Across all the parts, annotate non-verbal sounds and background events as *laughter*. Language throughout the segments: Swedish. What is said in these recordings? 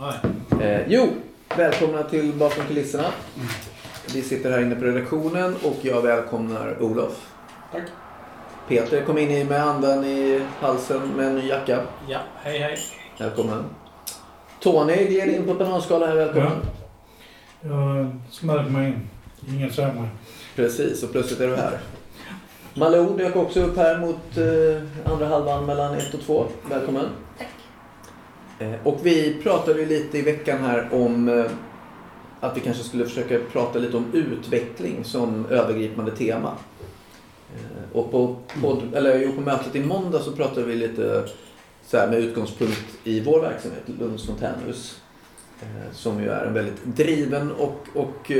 Eh, jo, välkomna till Bakom kulisserna. Vi sitter här inne på redaktionen och jag välkomnar Olof. Tack. Peter kom in i med andan i halsen med en ny jacka. Ja, hej hej. Välkommen. Tony gled in på bananskala här. Välkommen. Jag smög mig in. Inget sämre. Precis, och plötsligt är du här. Malou dök också upp här mot eh, andra halvan mellan 1 och 2. Välkommen. Eh, och vi pratade ju lite i veckan här om eh, att vi kanske skulle försöka prata lite om utveckling som övergripande tema. Eh, och på, podd, eller, jo, på mötet i måndag så pratade vi lite så här, med utgångspunkt i vår verksamhet, Lunds fontänhus. Som ju är en väldigt driven och, och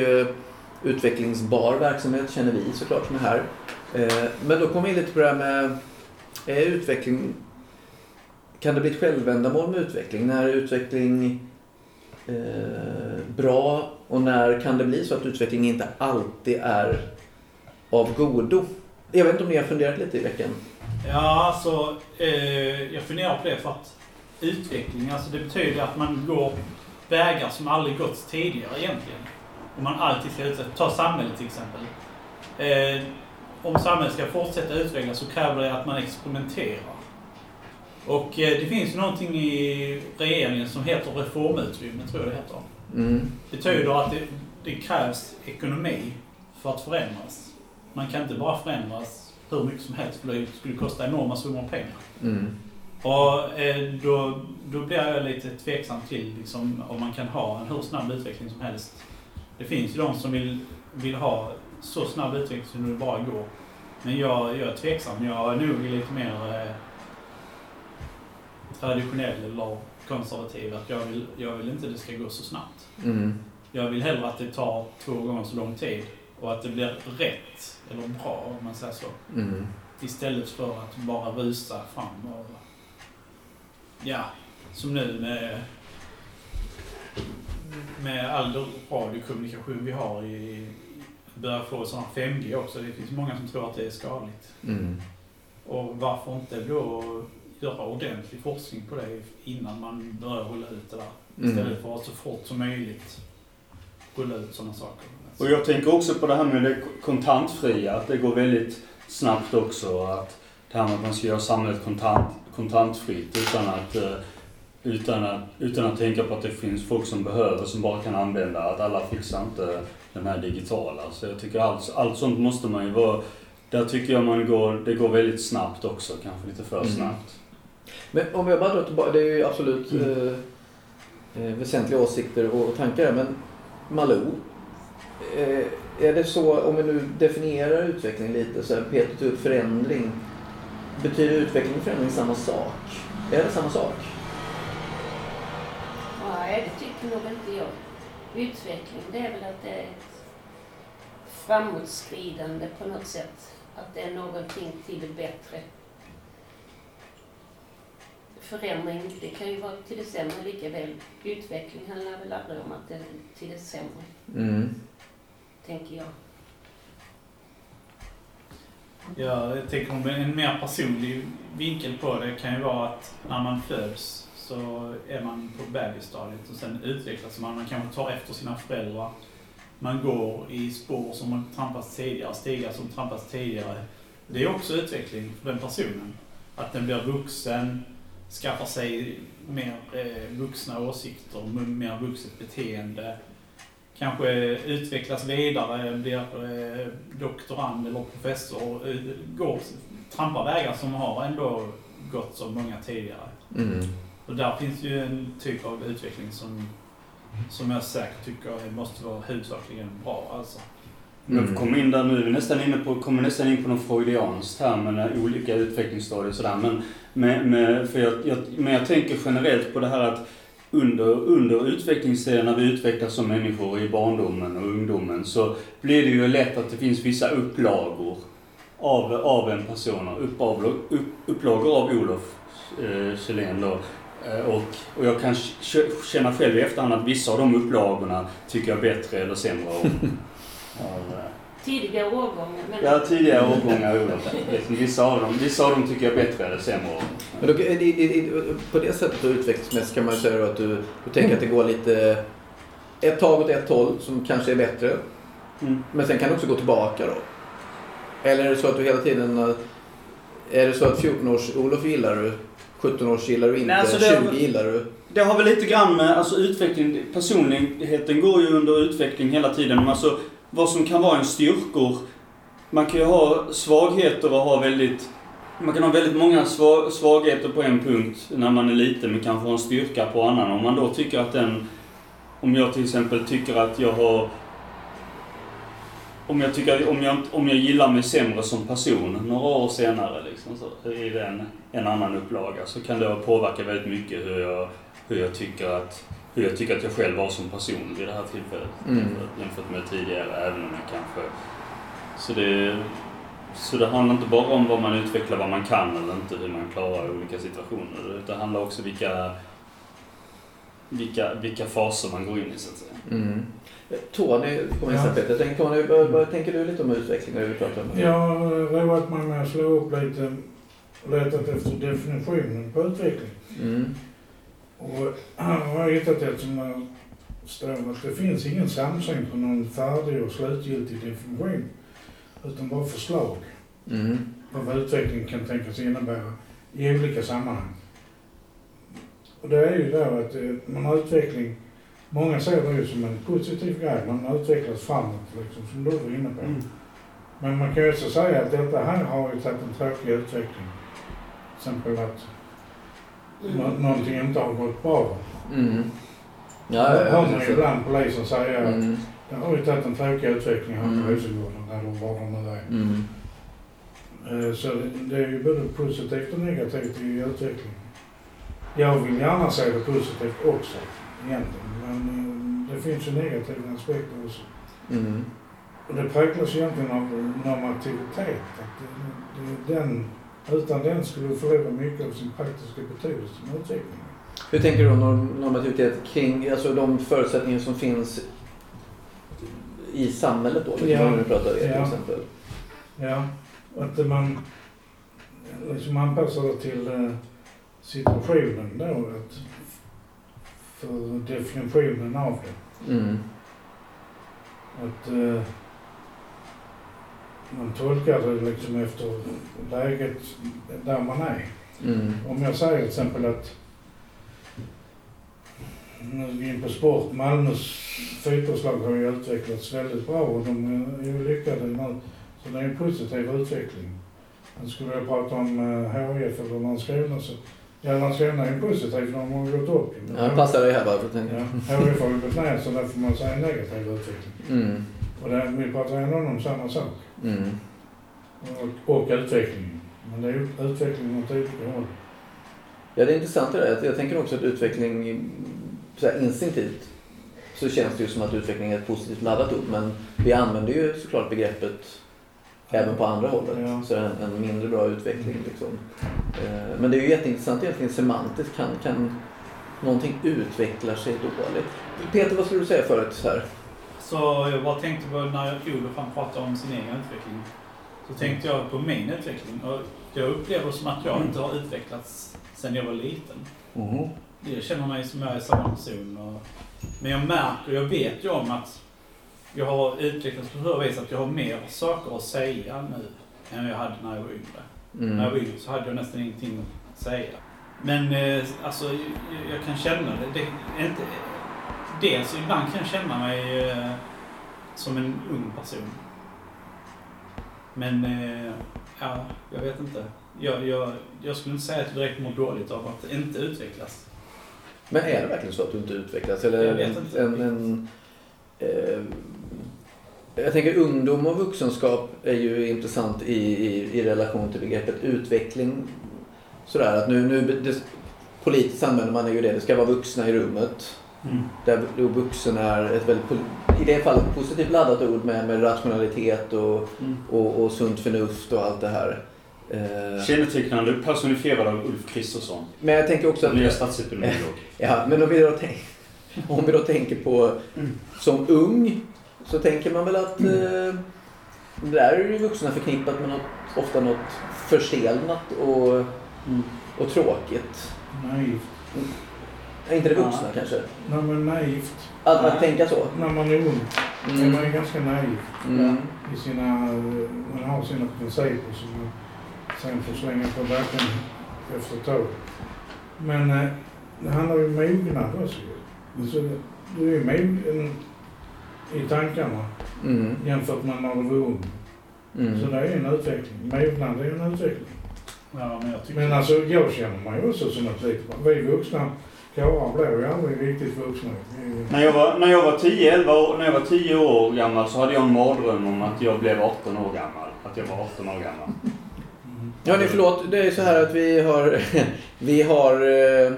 utvecklingsbar verksamhet känner vi såklart som är här. Men då kommer vi in lite på det här med är utveckling kan det bli ett självändamål med utveckling? När är utveckling eh, bra och när kan det bli så att utveckling inte alltid är av godo? Jag vet inte om ni har funderat lite i veckan? Ja, alltså eh, jag funderar på det för att utveckling, alltså det betyder att man går vägar som aldrig gått tidigare egentligen. Om man alltid ska utveckla. Ta samhället till exempel. Eh, om samhället ska fortsätta utvecklas så kräver det att man experimenterar. Och eh, det finns ju någonting i regeringen som heter reformutrymme, tror jag det heter. Mm. Det betyder att det, det krävs ekonomi för att förändras. Man kan inte bara förändras hur mycket som helst för det skulle kosta enorma summor pengar. Mm. Och eh, då, då blir jag lite tveksam till liksom, om man kan ha en hur snabb utveckling som helst. Det finns ju de som vill, vill ha så snabb utveckling som det bara går. Men jag, jag är tveksam. Jag är nog lite mer eh, traditionell eller konservativ. Att jag vill, jag vill inte att det ska gå så snabbt. Mm. Jag vill hellre att det tar två gånger så lång tid och att det blir rätt, eller bra om man säger så. Mm. Istället för att bara rusa fram och... Ja, som nu med... Med all radiokommunikation vi har i... Börjar få här 5G också. Det finns många som tror att det är skadligt. Mm. Och varför inte då göra ordentlig forskning på det innan man börjar rulla ut det där. Mm. Istället för att så fort som möjligt rulla ut sådana saker. Och jag tänker också på det här med det kontantfria, att det går väldigt snabbt också. Att det här med att man ska göra samhället kontant, kontantfritt utan att, eh, utan, att, utan att tänka på att det finns folk som behöver, som bara kan använda, att alla fixar inte den här digitala. Så jag tycker allt, allt sånt måste man ju vara, där tycker jag man går, det går väldigt snabbt också, kanske lite för Mm. snabbt. Men om jag bara drar tillbaka, det är ju absolut eh, eh, väsentliga åsikter och, och tankar men Malou. Eh, är det så, om vi nu definierar utveckling lite, så här, Peter tog upp förändring. Betyder utveckling och förändring samma sak? Är det samma sak? Nej, det tycker nog inte jag. Utveckling, det är väl att det är ett framåtskridande på något sätt. Att det är någonting till det bättre. Förändring, det kan ju vara till det sämre lika väl. Utveckling handlar väl aldrig om att det är till det sämre, Mm. tänker jag. Ja, jag tänker om en mer personlig vinkel på det kan ju vara att när man föds så är man på bebisstadiet och sen utvecklas man. Man kanske tar efter sina föräldrar. Man går i spår som har trampats tidigare, stigar som trampats tidigare. Det är också utveckling för den personen. Att den blir vuxen, skaffar sig mer eh, vuxna åsikter, mer vuxet beteende. Kanske utvecklas vidare, blir eh, doktorand eller professor. Eh, går, trampar vägar som har ändå gått så många tidigare. Mm. Och där finns ju en typ av utveckling som, som jag säkert tycker måste vara huvudsakligen bra. Alltså. Mm. får komma in där nu, vi nästan inne på, kommer nästan in på något freudianskt här med olika utvecklingsstadier och sådär. Men, med, med, för jag, jag, men jag tänker generellt på det här att under, under utvecklingstiden när vi utvecklas som människor i barndomen och ungdomen så blir det ju lätt att det finns vissa upplagor av, av en person. Upp, av, upp, upplagor av Olof eh, Kjellén då. Eh, Och, och jag kan känna själv i efterhand att vissa av de upplagorna tycker jag bättre eller sämre om. *laughs* av, eh, tidiga årgångar. Men Ja, tidigare årgångar, Olof. Liksom, Vissa av dem, vissa av dem tycker jag bättre eller sämre. Men då, i, i, i, på det sättet och utvecklingsmässigt kan man ju säga då att du, du tänker att det går lite ett tag åt ett håll som kanske är bättre. Mm. Men sen kan det också gå tillbaka då. Eller är det så att du hela tiden... har- Är det så att 14-års-Olof gillar du? 17-års gillar du inte? Nej, alltså det- 20 gillar du? Det har väl lite grann med, alltså utveckling, personligheten går ju under utveckling hela tiden. Men alltså vad som kan vara en styrkor. Man kan ju ha svagheter och ha väldigt, man kan ha väldigt många svagheter på en punkt när man är liten men kanske ha en styrka på annan. Om man då tycker att den, om jag till exempel tycker att jag har om jag, tycker, om, jag, om jag gillar mig sämre som person några år senare liksom, så i den, en annan upplaga så kan det påverka väldigt mycket hur jag, hur jag tycker att hur jag tycker att jag själv var som person vid det här tillfället. Mm. Jämfört, med tidigare, även om jag kanske... Så det, så det handlar inte bara om vad man utvecklar, vad man kan eller inte, hur man klarar olika situationer. Utan det handlar också vilka, vilka, vilka faser man går in i så att säga. Mm. Tony, kom Ja. Peter. Tänk, Tony, vad, vad tänker du lite om utveckling pratar om det? Jag har roat mig med att slå upp lite och letat efter definitionen på utveckling. Mm. Och jag har hittat ett som står att det finns ingen samsyn på någon färdig och slutgiltig definition. Utan bara förslag Mm. på vad utveckling kan tänkas innebära i olika sammanhang. Och det är ju då att eh, man har utveckling, många ser det ju som en positiv grej, man utvecklas framåt liksom, som du var inne på. Mm. Men man kan ju också säga att detta här har ju tagit en tråkig utveckling. Till exempel att nå- någonting inte har gått bra. Mm. Ja, Ja, hör man ju ibland polisen säga att Mm. det har ju tagit en tråkig utveckling här Mm. på Rosengården eller var det nu är. Mm. Eh, Så det- det är ju både positivt och negativt i utvecklingen. Jag vill gärna se det positivt också egentligen. Men eh, det finns ju negativa aspekter också. Mm. Och det präglas egentligen av normativitet. Att det, det, den, utan den skulle du förlora mycket av sin praktiska betydelse med utvecklingen. Hur tänker du om norm- normativitet kring alltså de förutsättningar som finns i samhället då? Liksom, Ja. Om vi pratar till Ja. exempel. Ja, att man liksom anpassar det till eh, situationen då. Att för definitionen av det. Mm. Att eh, man tolkar det liksom efter läget där man är. Mm. Om jag säger till exempel att nu är vi in på sport. Malmös fotbollslag har ju utvecklats väldigt bra och de är ju lyckade nu. Så det är en positiv utveckling. Men skulle jag prata om eh, HIF eller Landskrona så, ja Landskrona är ju positivt för de har gått upp. Ja, passar det här bara för att tänka. Ja, HIF har ju gått ner så där får man säga en negativ utveckling. Mm. Och det, vi pratar ändå om samma sak. Mm. Och, och utvecklingen. Men det är ju utvecklingen åt olika håll. Ja, det är intressant det där. Jag tänker också att utveckling, så här instinktivt, så känns det ju som att utveckling är ett positivt laddat ord. Men vi använder ju såklart begreppet även på andra hållet. Ja. Så en, en mindre bra utveckling liksom. Eh, Men det är ju jätteintressant egentligen semantiskt. Kan, kan någonting utveckla sig dåligt? Peter, vad skulle du säga förut här? Så jag bara tänkte på när Olof han pratade om sin egen utveckling. Så tänkte jag på min utveckling. Och jag upplever som att jag inte har utvecklats sedan jag var liten. Jag känner mig som jag är samma person. Och, men jag märker, jag vet ju om att jag har utvecklats på så vis att jag har mer saker att säga nu än jag hade när jag var yngre. När jag var Mm. yngre så hade jag nästan ingenting att säga. Men eh, alltså, jag, jag kan känna det. det inte, dels ibland kan jag känna mig eh, som en ung person. Men, eh, ja, jag vet inte. Jag, jag, jag skulle inte säga att jag direkt mår dåligt av att inte utvecklas. Men är det verkligen så att du inte utvecklas? Eller Jag vet inte. En, en, eh, jag tänker ungdom och vuxenskap är ju intressant i, i, i relation till begreppet utveckling. Sådär att nu, nu det, politiskt använder man ju det, det ska vara vuxna i rummet. Där vuxen är ett väldigt, i det fallet positivt laddat ord med, med rationalitet och, Mm. och, och sunt förnuft och allt det här. Eh, Kännetecknande personifierad av Ulf Kristersson. men jag tänker också att... Nya statsepidemiolog. *laughs* Ja, men om vi då, tänk, om vi då tänker på som ung så tänker man väl att eh, där är ju vuxna förknippat med något, ofta något förstelnat och, Mm. och tråkigt. Naivt. Är inte det vuxna Ja. kanske? Nej men naivt. Att, att tänka så? När man är ung är Mm. man ju ganska naiv Mm. i sina... Man har sina principer som man sen får slänga på backen efter ett tag. Men eh, det handlar ju om mognad också. Alltså, Du är ju mogen i tankarna Mm. jämfört med när du var ung. Så Mm. det är en utveckling. Mognad är en utveckling. Ja, men jag. Men alltså jag känner mig också som ett litet barn. Vi vuxna karlar blir ju aldrig riktigt vuxna. När jag var, när jag var 10, 11 år, när jag var 10 år gammal så hade jag en mardröm om att jag blev 18 år gammal. Att jag var 18 år gammal. Mm. Ja, nej, förlåt. Det är så här att vi har, *laughs* vi har eh,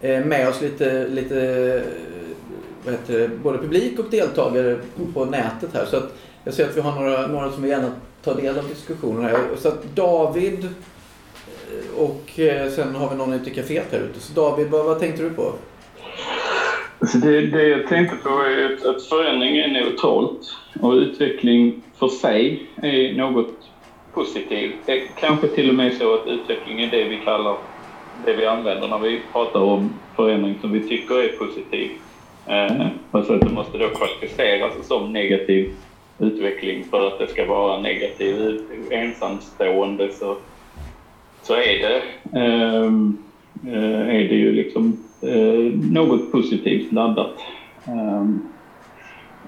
eh, med oss lite, lite eh, vad heter både publik och deltagare på nätet här. Så att jag ser att vi har några, några som vill gärna ta del av diskussionen här. Så att David Eh, och eh, sen har vi någon ute i kaféet här ute. Så David, vad, vad tänkte du på? Alltså, det, det jag tänkte på är att, att förändring är neutralt och utveckling för sig är något positivt. Det är kanske till och med så att utveckling är det vi kallar, det vi använder när vi pratar om förändring som vi tycker är positiv. Eh, alltså att det måste då kvalificeras som negativ utveckling för att det ska vara negativ ensamstående så, så är det ehm, eh, är det ju liksom eh, något positivt laddat. Ehm,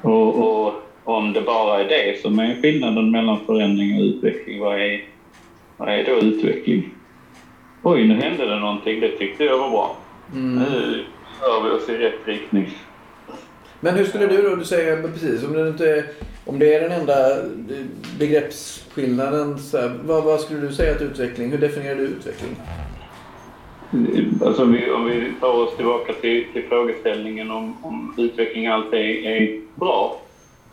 och, och om det bara är det som är skillnaden mellan förändring och utveckling, vad är, vad är då utveckling? Oj, nu hände det någonting. Det tyckte jag var bra. Mm. Nu rör vi oss i rätt riktning. Men hur skulle du då, du säger precis, om det, inte är, om det är den enda eh, begreppsskillnaden, så här, vad, vad skulle du säga att utveckling, hur definierar du utveckling? Alltså vi, om vi tar oss tillbaka till, till frågeställningen om, om utveckling alltid är, är bra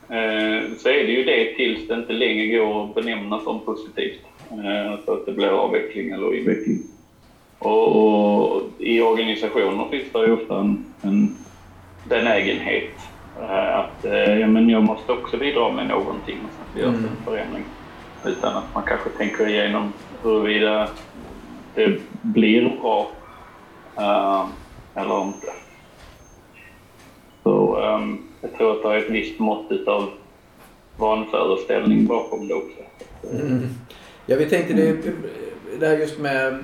eh, så är det ju det tills det inte längre går att benämna som positivt. Eh, så att det blir avveckling eller inveckling. Och, och i organisationer finns det ju ofta en, en benägenhet att eh, ja, men jag måste också bidra med någonting så att det görs Mm. en förändring. Utan att man kanske tänker igenom huruvida det blir bra eh, eller inte. Så ehm, jag tror att det är ett visst mått av vanföreställning bakom det också. Mm. Ja, vi tänkte det, det här just med...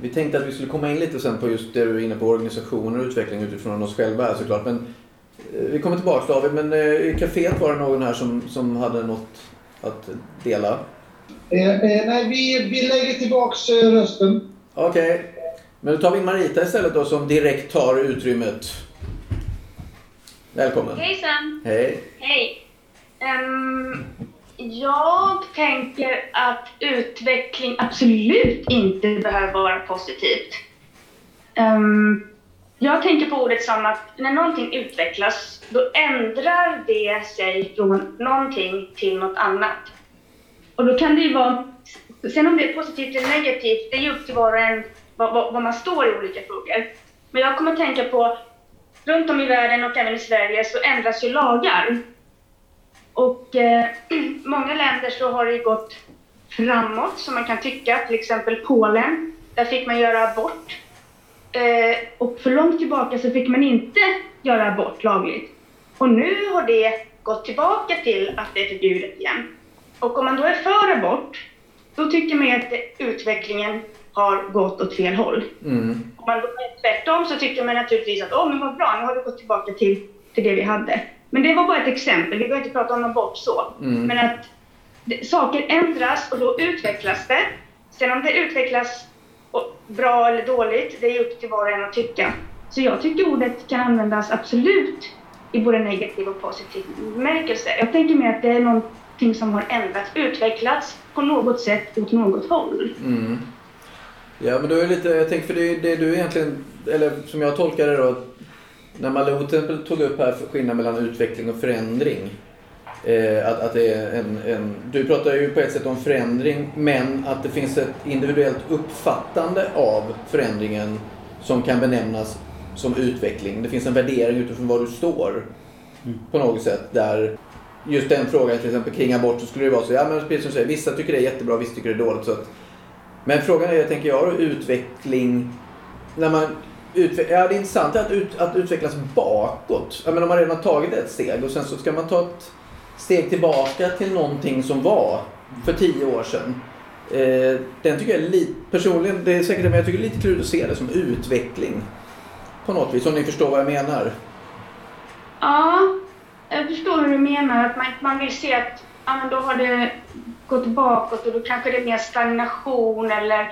Vi tänkte att vi skulle komma in lite sen på just det du är inne på, organisationer och utveckling utifrån oss själva såklart. Men eh, vi kommer tillbaka David, men eh, i kaféet var det någon här som, som hade något att dela. Eh, eh, nej, vi, vi lägger tillbaks eh, rösten. Okej, men då tar vi in Marita istället då som direkt tar utrymmet. Välkommen. Hejsan! Hej. Hej! Ehm, jag tänker att utveckling absolut inte behöver vara positivt. Ehm, jag tänker på ordet som att när någonting utvecklas, då ändrar det sig från någonting till något annat. Och då kan det ju vara, sen om det är positivt eller negativt, det är ju upp till var och en vad, vad, vad man står i olika frågor. Men jag kommer att tänka på runt om i världen och även i Sverige så ändras ju lagar. Och eh, *clears throat* många länder så har det gått framåt som man kan tycka, till exempel Polen. Där fick man göra abort. Eh, och för långt tillbaka så fick man inte göra abort lagligt. Och nu har det gått tillbaka till att det är förbjudet igen. Och om man då är för abort, då tycker man ju att utvecklingen har gått åt fel håll. Mm. Om man då är tvärtom så tycker man naturligtvis att åh, men vad bra, nu har vi gått tillbaka till, till det vi hade. Men det var bara ett exempel, vi behöver inte prata om abort så. Mm. Men att det, saker ändras och då utvecklas det. Sen om det utvecklas bra eller dåligt, det är upp till var och en att tycka. Så jag tycker ordet kan användas absolut i både negativ och positiv bemärkelse. Jag tänker mer att det är någonting som har ändrats, utvecklats på något sätt åt något håll. Mm. Ja, men då är det lite, jag tänker för det, det du egentligen, eller som jag tolkar det då, när Malou till exempel tog upp här för skillnad mellan utveckling och förändring. Eh, att, att det är en, en, du pratar ju på ett sätt om förändring, men att det finns ett individuellt uppfattande av förändringen som kan benämnas som utveckling. Det finns en värdering utifrån var du står på något sätt där just den frågan till exempel kring abort så skulle det vara så, ja men precis som du säger, vissa tycker det är jättebra, vissa tycker det är dåligt. Så att, men frågan är, tänker jag, utveckling. När man utve- ja, det är intressant att, ut, att utvecklas bakåt. Jag menar, om man redan har tagit ett steg och sen så ska man ta ett steg tillbaka till någonting som var för tio år sedan. Eh, den tycker jag är lite, personligen, det är säkert men jag tycker det är lite klurigt att se det som utveckling. På något vis, om ni förstår vad jag menar. Ja, jag förstår hur du menar. Att man, man vill se att ja, men då har det gått bakåt och då kanske det är mer stagnation eller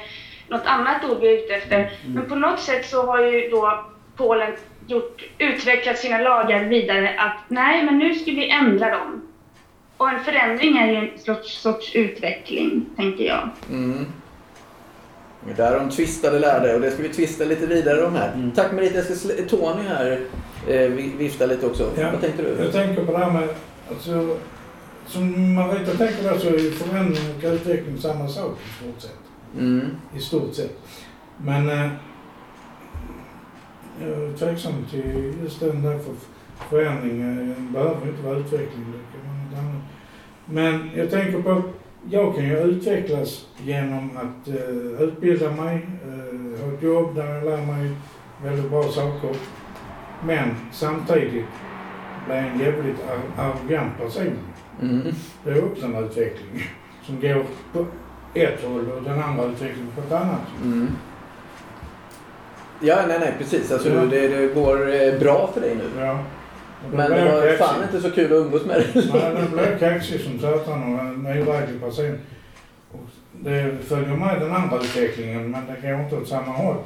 något annat ord vi är ute efter. Men på något sätt så har ju då Polen gjort, utvecklat sina lagar vidare att nej, men nu ska vi ändra dem. Och en förändring är ju en sorts, sorts utveckling, tänker jag. Mm. Det är där de tvistade lärde och det ska vi tvista lite vidare om här. Mm. Tack Merita, jag ska Tony här eh, vi- vifta lite också. Ja, Vad tänkte du? Jag tänker på det här med, alltså, som Marita tänker där så är förändring och utveckling samma sak i stort sett. Mm. I stort sett. Men eh, jag är tveksam till just den där för förändring. eh, behöver inte vara utveckling. Det kan vara något annat. Men jag tänker på att jag kan ju utvecklas genom att eh, utbilda mig, eh, ha ett jobb där jag lär mig väldigt bra saker. Men samtidigt bli en jävligt ar- arrogant person. Mm. Det är också en utveckling som går på ett håll och den andra utvecklingen på ett annat. Mm. Ja, nej, nej, precis. Alltså, Ja. det, det går eh, bra för dig nu. Ja. Men det var kaxig. fan inte så kul att umgås med dig. *laughs* Nej, den blev kaxig som satan och en odräglig person. Och det följer med den andra utvecklingen men det går inte åt samma håll.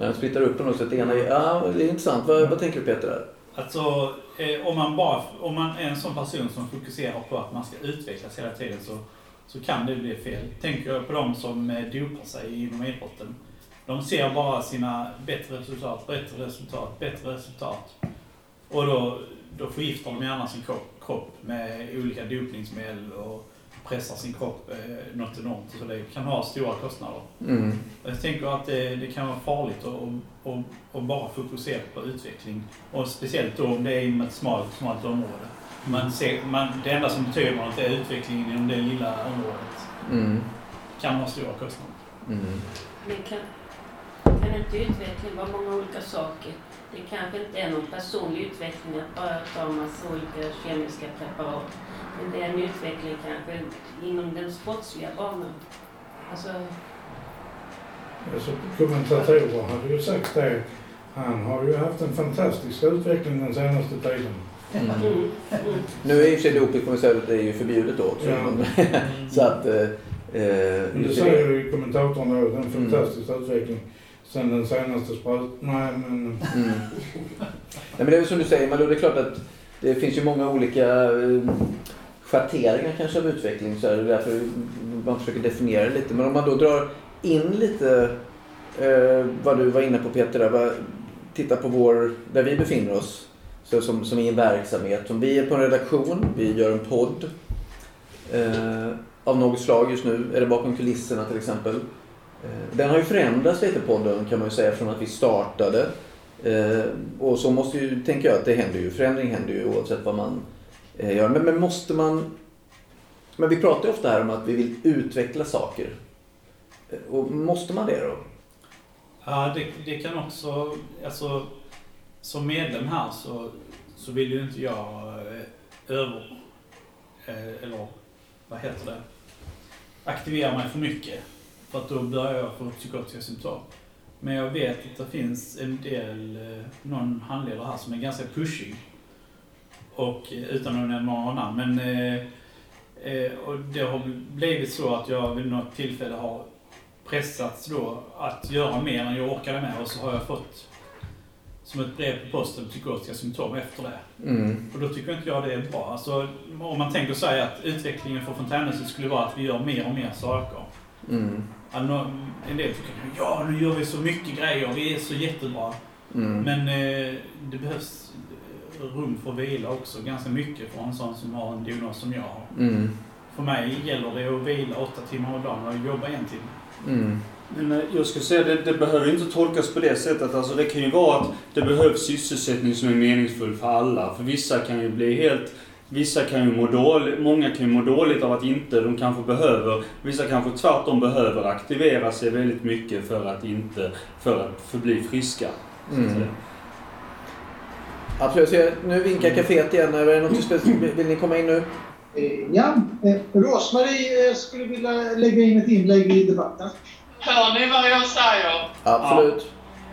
Jag splittar upp på något sätt. Ena, ja, det är intressant. Vad, vad tänker du Peter? Där? Alltså, eh, om man bara om man är en sån person som fokuserar på att man ska utvecklas hela tiden så, så kan det bli fel. Tänker jag på de som eh, dopar sig inom idrotten. De ser bara sina bättre resultat, bättre resultat, bättre resultat. Och då, då förgiftar de gärna sin kropp, kropp med olika dopningsmedel och pressar sin kropp eh, något enormt. Så det kan ha stora kostnader. Mm. Jag tänker att det, det kan vara farligt att, att, att bara fokusera på utveckling. Och speciellt då om det är inom ett smalt, smalt område. Man ser, man, det enda som betyder något är utvecklingen inom det lilla området. Mm. kan ha stora kostnader. Mm. Men kan, kan inte utveckling vara många olika saker? Det kanske inte är någon personlig utveckling att bara ta en massa olika kemiska preparat. Men det är en utveckling kanske inom den sportsliga banan. Alltså, Alltså, kommentatorer hade ju sagt det. Han har ju haft en fantastisk utveckling den senaste tiden. Mm. mm, mm. Nu är i och för sig doping får vi säga att det är ju förbjudet då också. Ja. *laughs* Så att... Eh, eh, Men det du säger ju kommentatorn då, det är en fantastisk utveckling. Sen den senaste sprutan. Nej men... Mm. Nej, men det är väl som du säger Malou, det är klart att det finns ju många olika eh, schatteringar kanske av utveckling. Så är det därför man försöker definiera det lite. Men om man då drar in lite eh, vad du var inne på Peter, där, vad, titta på vår, där vi befinner oss. Så som, som i en verksamhet. Som vi är på en redaktion, vi gör en podd. Eh, av något slag just nu, är det bakom kulisserna till exempel. Eh, den har ju förändrats lite podden kan man ju säga från att vi startade. Eh, och så måste ju, tänker jag att det händer ju, förändring händer ju oavsett vad man eh, gör. Men, men måste man... Men vi pratar ju ofta här om att vi vill utveckla saker. Och måste man det då? Ja, det, det kan också, alltså som medlem här så, så vill ju inte jag över, eller vad heter det, aktivera mig för mycket. För att då börjar jag få psykotiska symptom. Men jag vet att det finns en del, eh, någon handledare här som är ganska pushig. Och eh, utan att nämna några namn. Men eh, eh, och det har blivit så att jag vid något tillfälle har pressats då att göra mer än jag orkade med och så har jag fått som ett brev på posten psykotiska symptom efter det. Mm. Och då tycker inte jag det är bra. Alltså, om man tänker sig att utvecklingen för Fontänhuset skulle vara att vi gör mer och mer saker. Mm. En del tycker ja nu gör vi så mycket grejer, vi är så jättebra. Mm. Men eh, det behövs eh, rum för vila också, ganska mycket för en sån som har en diagnos som jag har. Mm. För mig gäller det att vila åtta timmar om dagen och jobba en timme. Mm. Men eh, jag skulle säga det, det behöver inte tolkas på det sättet. Alltså det kan ju vara att det behövs sysselsättning som är meningsfull för alla. För vissa kan ju bli helt Vissa kan ju må dåligt, många kan ju må dåligt av att inte, de kanske behöver, vissa kanske tvärtom behöver aktivera sig väldigt mycket för att inte, för att förbli friska. Mm. Absolut. Så jag- Nu vinkar kaféet igen. Är det något speciellt? Vill ni komma in nu? Eh, Ja, eh, Rosmarie eh, skulle vilja lägga in ett inlägg i debatten. Hör ni vad jag säger? Absolut.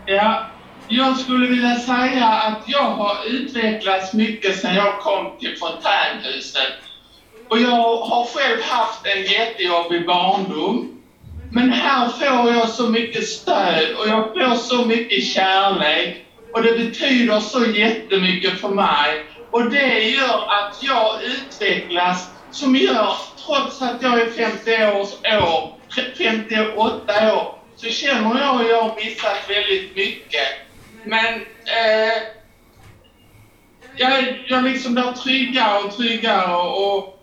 Ja, jag skulle vilja säga att jag har utvecklats mycket sedan jag kom till fontänhuset. Och jag har själv haft en jättejobbig barndom. Men här får jag så mycket stöd och jag får så mycket kärlek. Och det betyder så jättemycket för mig. Och det gör att jag utvecklas som gör, trots att jag är 50 års år, 58 år, så känner jag att jag har missat väldigt mycket. Men eh, jag, jag liksom blir tryggare och tryggare och, och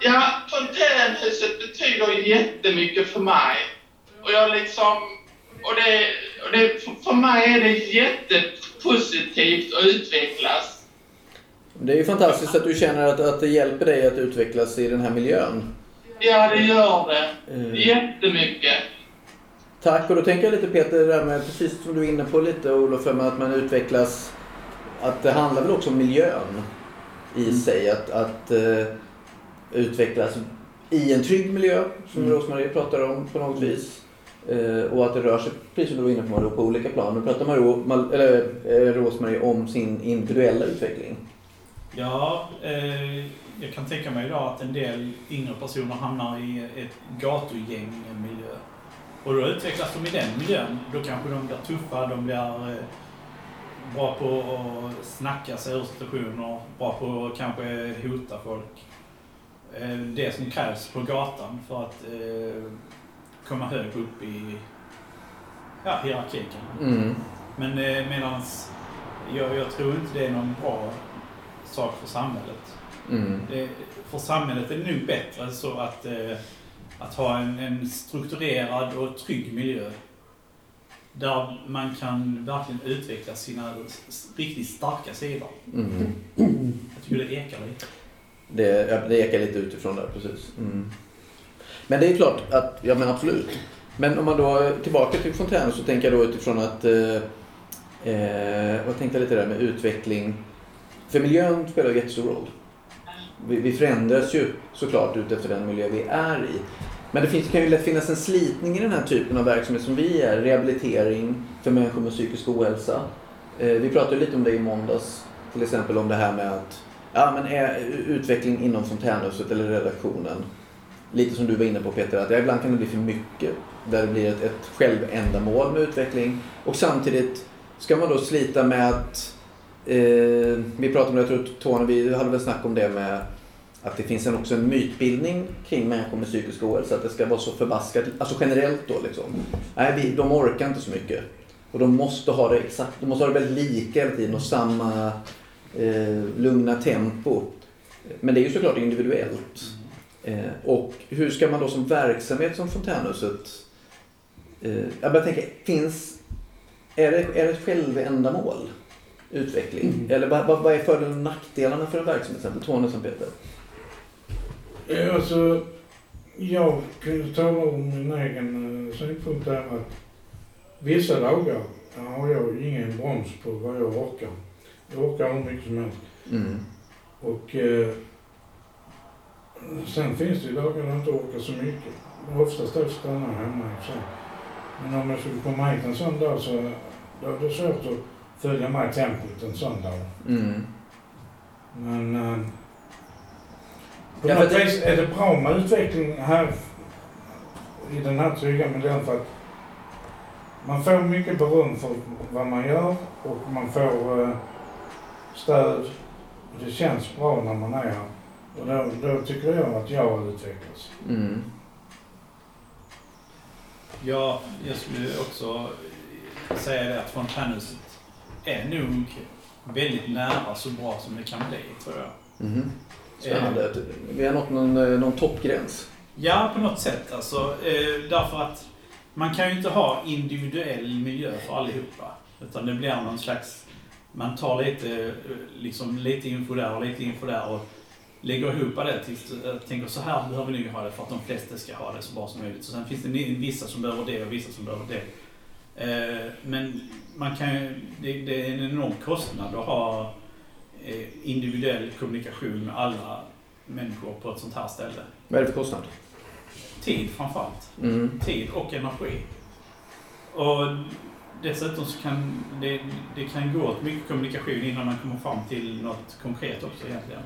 ja, fontänhuset betyder jättemycket för mig. Och jag liksom, och det, och det för- mig är det jättepositivt att utvecklas. Det är ju fantastiskt att du känner att, att det hjälper dig att utvecklas i den här miljön. Ja, det gör det. Eh, Jättemycket. Tack. Och då tänker jag lite Peter, det där med, precis som du är inne på lite Olof, för att man utvecklas. Att det handlar väl också om miljön i sig. Att, att eh, utvecklas i en trygg miljö, som Mm. Rosmarie pratar om på något vis. Eh, och att det rör sig, precis som du var inne på på olika plan. Nu pratar Marie, Mal- eller, eh, Rosmarie om sin individuella utveckling. Ja, eh, jag kan tänka mig idag att en del yngre personer hamnar i ett gatugängmiljö. Och då utvecklas de i den miljön. Då kanske de blir tuffa, de blir eh, bra på att snacka sig ur situationer, bra på att kanske hota folk. Eh, det som krävs på gatan för att eh, komma högt upp i ja, hierarkin. Mm. Men medans jag, jag tror inte det är någon bra sak för samhället. Mm. Det, för samhället är det nog bättre så att, att ha en, en strukturerad och trygg miljö. Där man kan verkligen utveckla sina riktigt starka sidor. Mm. Jag tycker det ekar lite. Det, det ekar lite utifrån där, precis. Mm. Men det är klart att, ja men absolut. Men om man då, tillbaka till Fontän så tänker jag då utifrån att, eh, eh, vad tänkte jag lite där med utveckling. För miljön spelar ju jättestor roll. Vi, vi förändras ju såklart utefter den miljö vi är i. Men det finns, kan ju lätt finnas en slitning i den här typen av verksamhet som vi är. Rehabilitering för människor med psykisk ohälsa. Eh, vi pratade lite om det i måndags. Till exempel om det här med att Ja, men är utveckling inom fontänhuset eller redaktionen. Lite som du var inne på Peter, att ibland kan det bli för mycket. Där det blir ett, ett självändamål med utveckling. Och samtidigt ska man då slita med att... Eh, vi pratade om det, jag tror Tony, vi hade väl snack om det med att det finns en, också en mytbildning kring människor med psykisk ohälsa. Att det ska vara så förbaskat, alltså generellt då liksom. Nej, vi, de orkar inte så mycket. Och de måste ha det exakt, de måste ha det väldigt lika hela tiden och samma eh, lugna tempo. Men det är ju såklart individuellt. Eh, och hur ska man då som verksamhet som Fontänhuset... Eh, jag bara tänker, finns... Är det, är det ett självändamål? Utveckling? Eller vad, vad, är för och nackdelarna för en verksamhet? Till exempel Tony som Peter. Ja, Alltså, jag kan tala om min egen eh, synpunkt där att vissa dagar har jag ingen broms på vad jag orkar. Jag orkar hur mycket som helst. Mm. Och eh, sen finns det ju dagar jag inte orkar så mycket. Oftast då stannar jag hemma i. Men om jag skulle komma hit en sån dag så då är det svårt att följa med tempot en sån dag. Mm. Men eh, på Ja, något det- vis är det bra med utveckling här i den här trygga miljön för att man får mycket beröm för vad man gör och man får eh, stöd. Det känns bra när man är här. Och då, då tycker jag att jag har utvecklats. Mm. Ja, jag skulle också säga det att fontänhuset är nog väldigt nära så bra som det kan bli, tror jag. Mhm. Spännande. Vi har nått någon, eh, någon toppgräns. Ja, på något sätt. Alltså, eh, därför att man kan ju inte ha individuell miljö för allihopa. Utan det blir någon slags man tar lite, eh, liksom, lite info där och lite info där och lägger ihop det tills jag tänker så här behöver ni ha det för att de flesta ska ha det så bra som möjligt. Så sen finns det vissa som behöver det och vissa som behöver det. Eh, men man kan det, det är en enorm kostnad att ha eh, individuell kommunikation med alla människor på ett sånt här ställe. Vad är det för kostnad? Tid framförallt. Mm. Tid och energi. Och dessutom så kan det, det kan gå åt mycket kommunikation innan man kommer fram till något konkret också egentligen.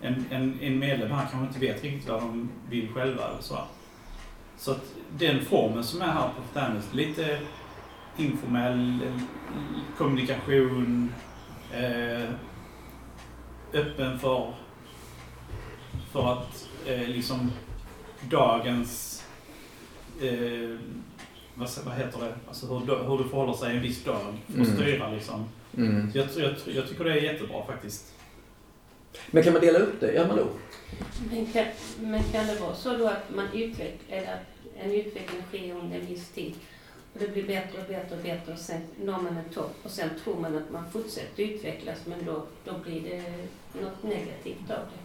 En, en, en medlem här kanske inte vet riktigt vad de vill själva eller så. Så att den formen som är här på Fraternus, lite informell kommunikation, eh, öppen för, för att eh, liksom dagens eh, vad, vad heter det? Alltså hur, hur det förhåller sig en viss dag. Får mm. styra liksom. Mm. Jag, jag, jag tycker det är jättebra faktiskt. Men kan man dela upp det? Ja, Malou? Men kan, men kan det vara så då att man utvecklar, eller att en utveckling sker under en viss tid och det blir bättre och bättre och bättre och sen når man en topp och sen tror man att man fortsätter utvecklas men då, då blir det något negativt av det.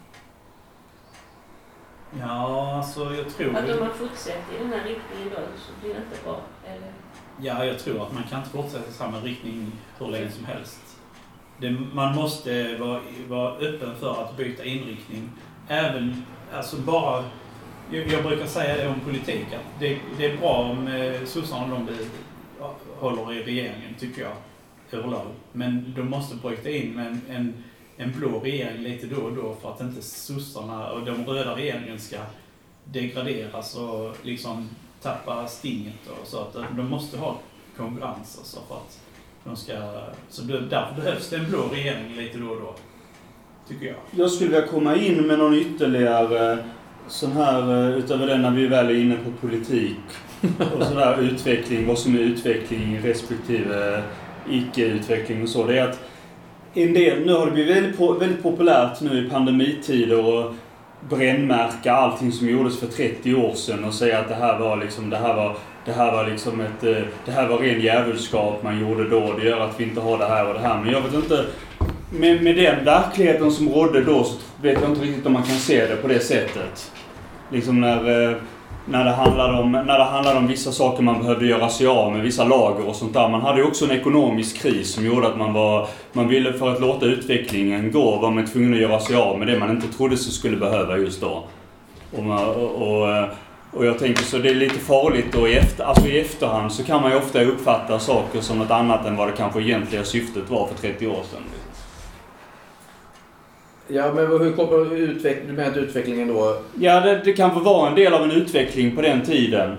Ja, alltså jag tror... Att om man fortsätter i den här riktningen då så blir det inte bra, eller? Ja, jag tror att man kan inte fortsätta i samma riktning hur länge som helst. Det, man måste vara, vara öppen för att byta inriktning. Även, alltså bara... Jag, jag brukar säga det om politik, att det, det är bra om eh, sossarna de håller i regeringen, tycker jag, överlag. Men de måste bryta in med en, en en blå regering lite då och då för att inte sossarna och de röda regeringen ska degraderas och liksom tappa stinget och så. Att de måste ha konkurrens alltså för att de ska... Så därför behövs det en blå regering lite då och då. Tycker jag. Jag skulle vilja komma in med någon ytterligare sån här, eh, utöver den när vi väl är inne på politik och sådär utveckling, vad som är utveckling respektive icke-utveckling och så. Det är att en del, nu har det blivit väldigt, väldigt populärt nu i pandemitider att brännmärka allting som gjordes för 30 år sedan och säga att det här var liksom, det här var, det här var liksom ett, eh, det här var ren djävulskap man gjorde då. Det gör att vi inte har det här och det här. Men jag vet inte, med, med den verkligheten som rådde då så vet jag inte riktigt om man kan se det på det sättet. Liksom när eh, när det, handlade om, när det handlade om vissa saker man behövde göra sig av med, vissa lager och sånt där. Man hade ju också en ekonomisk kris som gjorde att man var... Man ville för att låta utvecklingen gå var man tvungen att göra sig av med det man inte trodde sig skulle behöva just då. Och, man, och, och, eh, och jag tänker så det är lite farligt då i, efter, alltså i efterhand så kan man ju ofta uppfatta saker som något annat än vad det kanske egentliga syftet var för 30 år sedan. Ja, men hur kommer utveck du menar utvecklingen då? Ja, det, det kan vara en del av en utveckling på den tiden.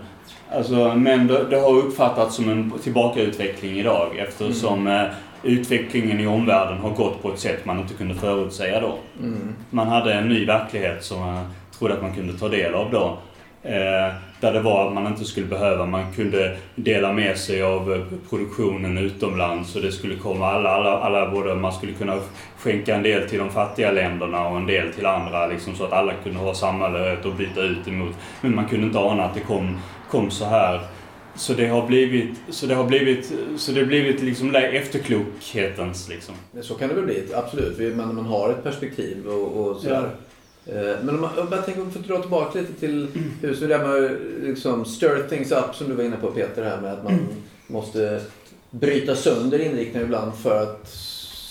Alltså, men det, det har uppfattats som en tillbakautveckling idag eftersom mm. eh, utvecklingen i omvärlden har gått på ett sätt man inte kunde förutsäga då. Mm. Man hade en ny verklighet som man trodde att man kunde ta del av då. Eh, där det var att man inte skulle behöva, man kunde dela med sig av eh, produktionen utomlands och det skulle komma alla, alla, alla både, man skulle kunna skänka en del till de fattiga länderna och en del till andra liksom så att alla kunde ha samma lön och byta ut emot. Men man kunde inte ana att det kom, kom så här. Så det har blivit, så det har blivit, så det har blivit liksom efterklokhetens liksom. Så kan det väl bli, absolut. Man, man har ett perspektiv och, och sådär. Ja. Eh, men om man, om man tänker, om dra tillbaka lite till huset, det med liksom stir things up som du var inne på Peter, här med att man mm. måste bryta sönder inriktningen ibland för att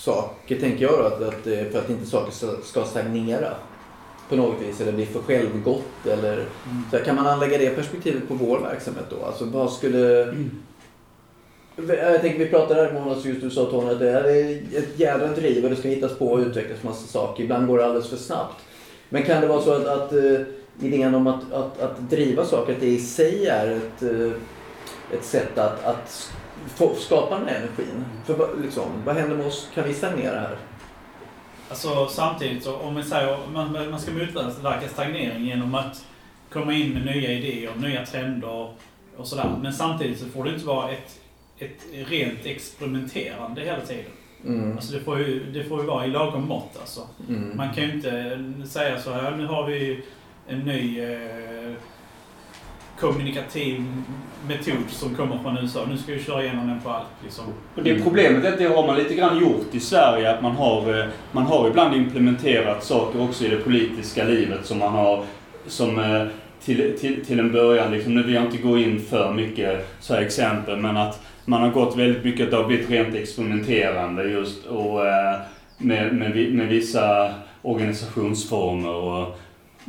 saker, tänker jag då, att, att, för att inte saker ska stagnera på något vis eller bli för självgott eller mm. så kan man anlägga det perspektivet på vår verksamhet då? Alltså vad skulle mm. Jag tänker vi pratade här i om just du sa Tony att det är ett jädra driv och det ska hittas på och utvecklas massa saker. Ibland går det alldeles för snabbt. Men kan det vara så att, att uh, idén om att, att, att driva saker, att det i sig är ett, uh, ett sätt att, att skapa den här energin? För liksom, vad händer med oss? Kan vi stagnera här? Alltså samtidigt så om man säger man, man ska motverka stagnering genom att komma in med nya idéer, nya trender och sådär. Men samtidigt så får det inte vara ett, ett rent experimenterande hela tiden. Mm. Alltså det, får ju, det får ju vara i lagom mått alltså. Mm. Man kan ju inte säga så här, nu har vi en ny eh, kommunikativ metod som kommer från USA. Nu ska vi köra igenom den på allt. Liksom. Och det problemet är att det har man lite grann gjort i Sverige. Att man har, eh, man har ibland implementerat saker också i det politiska livet som man har som eh, till, till, till en början, liksom, nu vill jag inte gå in för mycket så här exempel, men att man har gått väldigt mycket, det har blivit rent experimenterande just och eh, med, med, med vissa organisationsformer och,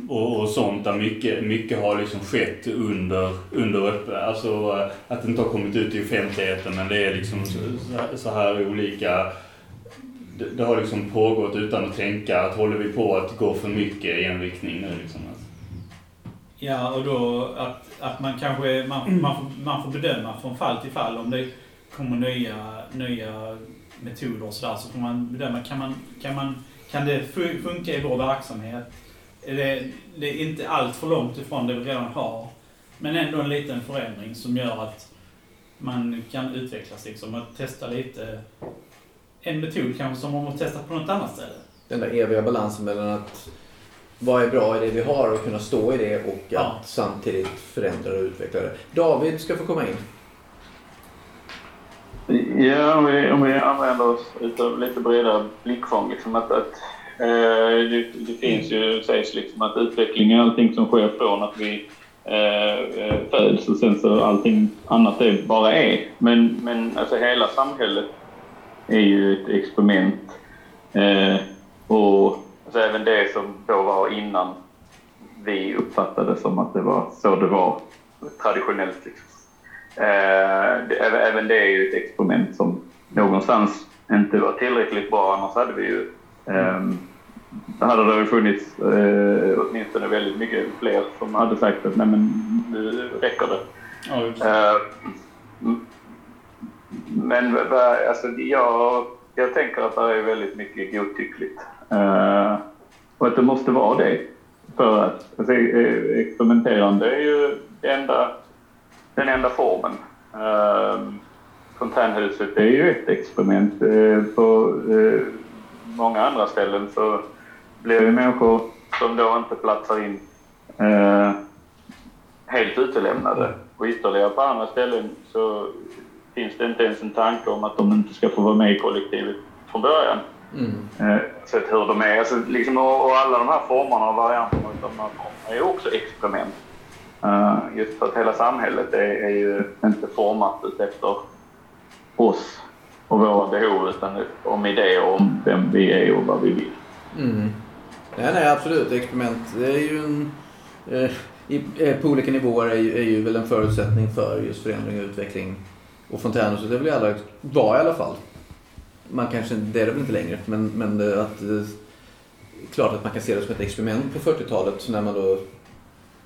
och, och sånt där mycket, mycket har liksom skett under, under öppen, alltså eh, att det inte har kommit ut i offentligheten men det är liksom så, så här olika det, det har liksom pågått utan att tänka att håller vi på att gå för mycket i en riktning nu liksom. Ja, och då att, att man kanske man, man, får, man får bedöma från fall till fall om det kommer nya, nya metoder och sådär så får man bedöma, kan, man, kan, man, kan det funka i vår verksamhet? Är det, det är inte allt för långt ifrån det vi redan har, men ändå en liten förändring som gör att man kan utvecklas liksom. Att testa lite, en metod kanske som man måste testa på något annat ställe. Den där eviga balansen mellan att vad är bra i det vi har och kunna stå i det och att ja. samtidigt förändra och utveckla det. David ska få komma in. Ja, om vi, om vi använder oss av lite bredare blickfång. Liksom att, att eh, det, det, finns ju, sägs liksom att utveckling är allting som sker från att vi eh, föds och sen så allting annat det bara är. Men, men alltså hela samhället är ju ett experiment. Eh, och alltså även det som då var innan vi uppfattade som att det var så det var traditionellt. Liksom. Eh, även det är ju ett experiment som någonstans inte var tillräckligt bra, annars hade vi ju eh, hade det funnits eh, åtminstone väldigt mycket fler som hade sagt att nej men nu räcker det. Ja, eh, men alltså, jag, jag tänker att det är väldigt mycket godtyckligt. Uh, och att det måste vara det. För att alltså, eh, experimenterande är ju enda, den enda formen. Uh, fontänhuset är ju ett experiment. Uh, på uh, många andra ställen så blir ju människor som då inte platsar in helt utelämnade. Och ytterligare på andra ställen så finns det inte ens en tanke om att de inte ska få vara med i kollektivet från början. Mm. Eh, sett hur de är. Alltså, liksom, och, alla de här formerna och varianterna av de här formerna är också experiment. Uh, just för att hela samhället är, är ju inte format efter oss och våra behov utan om idéer om vem vi är och vad vi vill. Mm. Nej, nej, absolut. Experiment det är ju en... Eh, i, eh, på olika nivåer är ju, är ju väl en förutsättning för just förändring och utveckling. Och fontänhuset är väl alla, var i alla fall man kanske, det är det väl inte längre, men, men att, klart att man kan se det som ett experiment på 40-talet när man då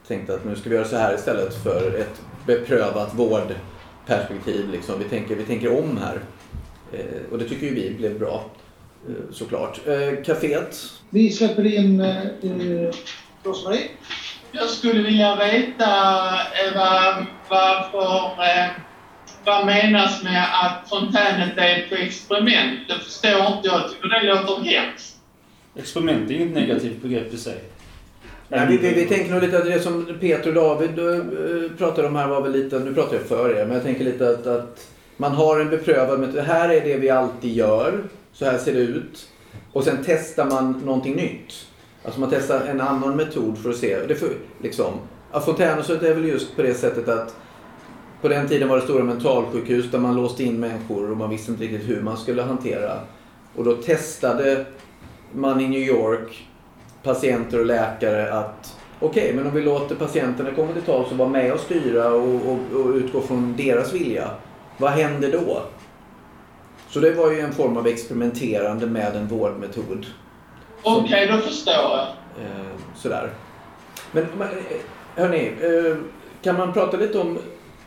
tänkte att nu ska vi göra så här istället för ett beprövat vårdperspektiv. Liksom. Vi, tänker, vi tänker om här. Eh, och det tycker ju vi blev bra, eh, såklart. Eh, caféet? Vi släpper in eh, Rosmarie. Jag skulle vilja veta Eva, varför eh, vad menas med att fontänet är ett experiment? Det förstår inte jag. Jag tycker det låter hemskt. Experiment är inget negativt begrepp i sig. Nej, vi, vi, vi tänker nog lite att det som Peter och David uh, pratade om här var väl lite, nu pratar jag för er, men jag tänker lite att, att man har en beprövad metod. Det här är det vi alltid gör. Så här ser det ut. Och sen testar man någonting nytt. Alltså man testar en annan metod för att se. Det för, liksom, Fontänhuset är väl just på det sättet att på den tiden var det stora mentalsjukhus där man låste in människor och man visste inte riktigt hur man skulle hantera. Och då testade man i New York patienter och läkare att okej, okay, men om vi låter patienterna komma till tals och vara med och styra och, och, och utgå från deras vilja. Vad händer då? Så det var ju en form av experimenterande med en vårdmetod. Okej, okay, då förstår jag. Eh, sådär. Men eh, hörni, eh, kan man prata lite om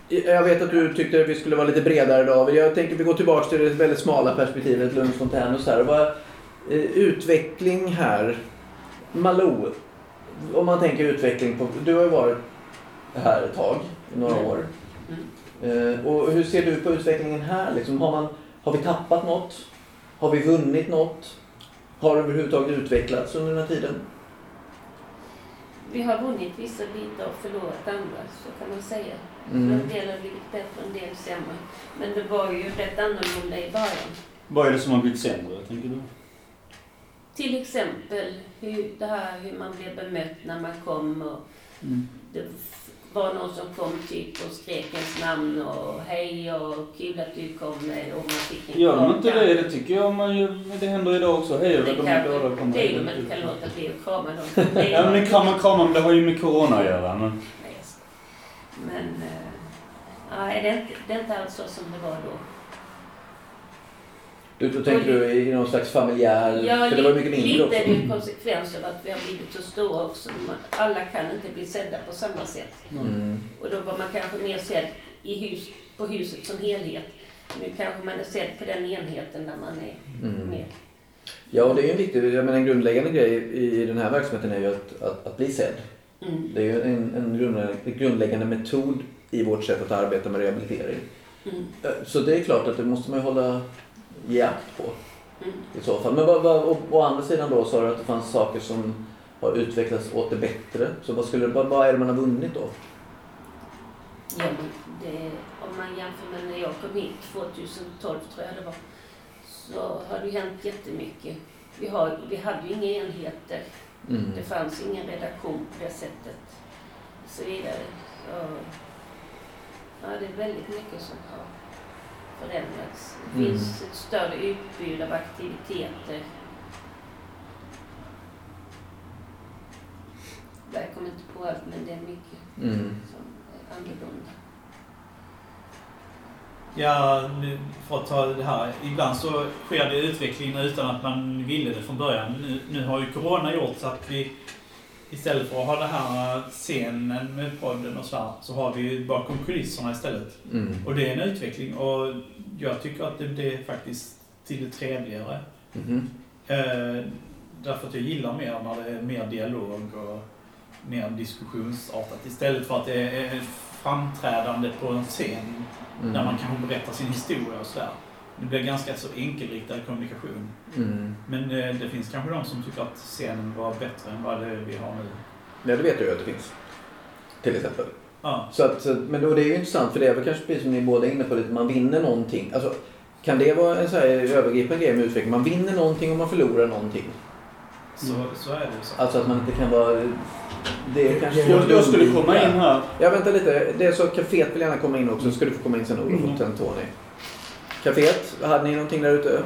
jag vet att du tyckte att vi skulle vara lite bredare David. Jag tänker att vi går tillbaka till det väldigt smala perspektivet Lunds fontän och så här. Vad, eh, utveckling här. Malou. Om man tänker utveckling på... Du har ju varit här ett tag, några år. Mm. Eh, och hur ser du på utvecklingen här? Liksom, har, man, har vi tappat något? Har vi vunnit något? Har det överhuvudtaget utvecklats under den här tiden? Vi har vunnit vissa bitar och förlorat andra, så kan man säga. Mm. En del har blivit bättre, en del sämre. Men det var ju rätt annorlunda i början. Vad är det som har blivit sämre, tänker du? Till exempel hur, det här hur man blev bemött när man kom och Mm. det var någon som kom typ och skrek ens namn och hej och kul att du kom och man fick en Gör de inte det? Det tycker jag man ju, det händer idag också. Hej, kanske glada att komma det är de inte kan låta bli att krama dem. *laughs* Ja, men bara- det kan man krama, men det har ju med corona att göra. Men... Men eh, nej, det, är inte, det är inte alls så som det var då. Du, då tänker du i någon slags familjär... Ja, för det var mycket mindre lite också. är det en konsekvens av att vi har blivit så stora också. Alla kan inte bli sedda på samma sätt. Mm. Och då var man kanske mer sedd i hus, på huset som helhet. Nu kanske man är sedd på den enheten där man är Mm. med. Ja, och det är ju en viktig, jag menar en grundläggande grej i den här verksamheten är ju att, att, att bli sedd. Mm. Det är ju en, en grundläggande, grundläggande metod i vårt sätt att arbeta med rehabilitering. Mm. Eh, Så det är klart att det måste man ju hålla ge akt på Mm. i så fall. Men vad, vad, å, å andra sidan då sa du att det fanns saker som har utvecklats åt det bättre. Så vad, skulle, vad, vad är det man har vunnit då? Ja, men det, om man jämför med när jag kom hit 2012 tror jag det var, så har det hänt jättemycket. Vi, har, vi hade ju inga enheter. Mm. Det fanns ingen redaktion på det sättet. Och så vidare. Så, ja, det är väldigt mycket som har förändrats. Det Mm. finns ett större utbud av aktiviteter. Jag kommer inte på allt, men det är mycket Mm. som är annorlunda. Ja, nu, för att ta det här. Ibland så sker det utveckling utan att man ville det från början. Nu, nu har ju Corona gjort så att vi istället för att ha den här scenen med podden och så här, så har vi ju bakom kulisserna istället. Mm. Och det är en utveckling och jag tycker att det, är faktiskt till det trevligare. Mhm. Eh, därför att jag gillar mer när det är mer dialog och mer diskussionsartat istället för att det är framträdande på en scen Mm. där man kanske berättar sin historia och sådär. Det blir ganska så enkelriktad kommunikation. Mm. Men eh, det finns kanske de som tycker att scenen var bättre än vad det vi har nu. Ja, det vet jag ju att det finns. Till exempel. Ja. Så att, men då det är ju intressant för det är väl kanske precis som ni båda är inne på lite, man vinner någonting. Alltså, kan det vara en så här övergripande grej med utveckling? Man vinner någonting och man förlorar någonting. Så, så är det ju så. Alltså att man inte kan vara... Det är kanske Jag, jag skulle komma in här. Ja, vänta lite. Det är så kaféet vill gärna komma in också. Så ska du få komma in sen Olof och sen Tony. Caféet, hade ni någonting där ute?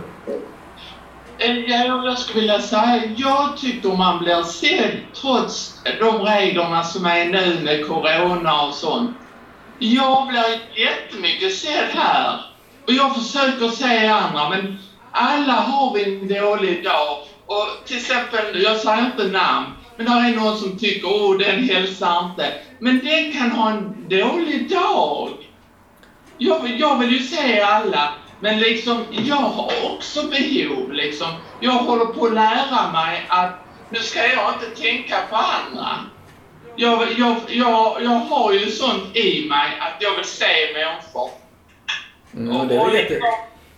Eh, ja, jag skulle vilja säga, jag tycker man blir sedd trots de reglerna som är nu med corona och sånt. Jag blir jättemycket sedd här. Och jag försöker se andra, men alla har vi en dålig dag. Och till exempel, jag säger inte namn, men det är någon som tycker, åh den hälsar inte. Men den kan ha en dålig dag. Jag, vill- jag vill ju se alla, men liksom, jag har också behov liksom. Jag håller på att lära mig att nu ska jag inte tänka på andra. Jag, jag, jag, jag har ju sånt i mig att jag vill se människor. Mm, och det, är jätte,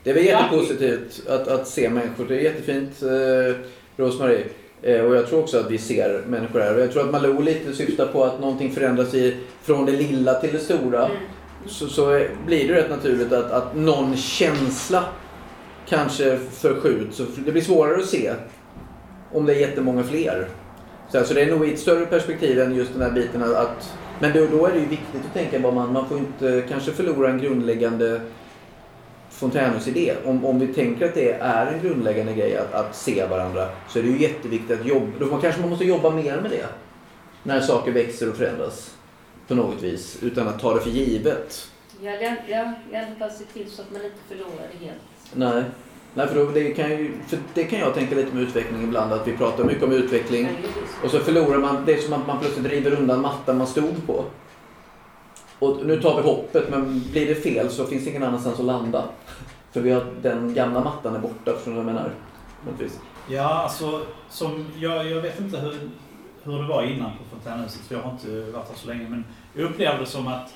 det är väl jättepositivt att, att se människor. Det är jättefint, eh, Rosmarie. Eh, och jag tror också att vi ser människor här. Och jag tror att Malou lite syftar på att någonting förändras i, från det lilla till det stora. Så, så blir det rätt naturligt att, att någon känsla kanske förskjuts. Så Det blir svårare att se om det är jättemånga fler. Så, alltså det är nog i ett större perspektiv än just den här biten att- Men då, då är det ju viktigt att tänka på man, man får inte kanske förlora en grundläggande Fontänhus-idé. Om, om vi tänker att det är en grundläggande grej att, att se varandra så är det ju jätteviktigt att jobba. Då man, kanske man måste jobba mer med det. När saker växer och förändras på något vis. Utan att ta det för givet. Ja, ja, i alla fall se till så att man inte förlorar det helt. Nej. Nej, för, då, det kan ju, för det kan jag tänka lite med utveckling ibland. Att vi pratar mycket om utveckling. Och så förlorar man, det är som att man plötsligt river undan mattan man stod på. Och nu tar vi hoppet, men blir det fel så finns det ingen annanstans att landa. *laughs* För vi har, den gamla mattan är borta, förstår du vad jag menar? Ja, alltså, som, jag, jag vet inte hur, hur det var innan på Fontänhuset, för jag har inte varit här så länge. Men jag upplevde det som att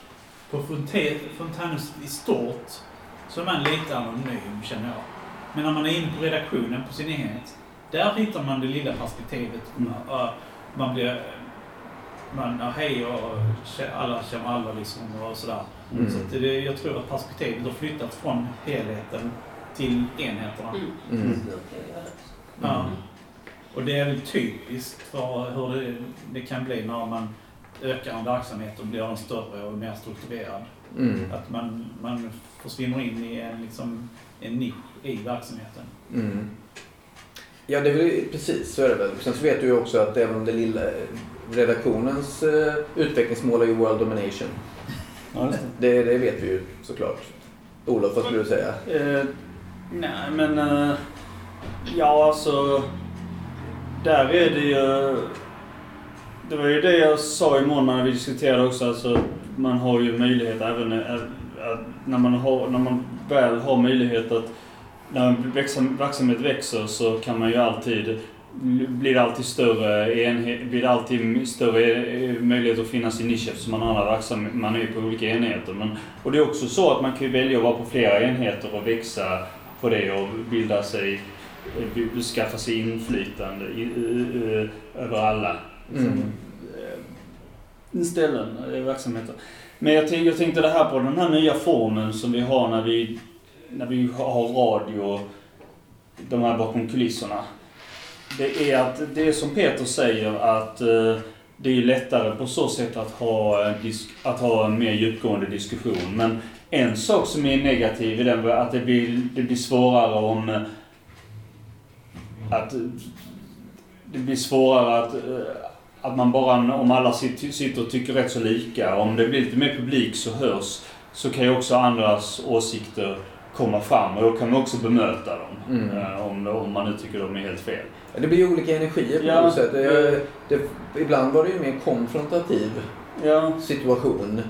på Fontä- Fontänhuset i stort så är man lite anonym, känner jag. Men när man är inne på redaktionen på sin enhet, där hittar man det lilla perspektivet. Mm. Uh, Man blir man, ja, hej och alla känner alla liksom och sådär. Mm. Så att det, jag tror att perspektivet har flyttat från helheten till enheterna. Mm. Mm. Ja. Och det är väl typiskt för hur det, det kan bli när man ökar en verksamhet och blir den större och mer strukturerad. Mm. Att man, man försvinner in i en, liksom, en nisch i verksamheten. Mm. Ja, det är väl precis så är det väl. Sen så vet du ju också att även det lilla redaktionens eh, utvecklingsmål är ju world domination. Ja, det. Det, det vet vi ju såklart. Olof, vad skulle du säga? Eh, nej, men... Eh, ja, alltså... Där är det ju... Det var ju det jag sa i morgon när vi diskuterade också. Alltså, man har ju möjlighet även eh, eh, när, man har, när man väl har möjlighet att... När en verksamhet växer så kan man ju alltid... Blir det alltid större enhet, blir det alltid större eh, möjlighet att finnas i nisch eftersom man andra verksam, man är på olika enheter. Men, och det är också så att man kan ju välja att vara på flera enheter och växa på det och bilda sig, skaffa sig inflytande i, i, över alla Mm. eh, ställen, eh, verksamheter. Men jag, tänk, jag tänkte det här på den här nya formen som vi har när vi, när vi har radio, de här bakom kulisserna. Det är att, det är som Peter säger att eh, det är lättare på så sätt att ha, att ha en mer djupgående diskussion. Men en sak som är negativ är den att det blir, det blir svårare om att det blir svårare att, eh, att man bara, om alla sit- sitter och tycker rätt så lika, om det blir lite mer publik så hörs, så kan ju också andras åsikter komma fram och då kan man också bemöta dem. Mm. eh, Om, om man nu tycker de är helt fel. Det blir olika energier på Ja. något sätt. Det, det, ibland var det ju mer konfrontativ Ja, situation.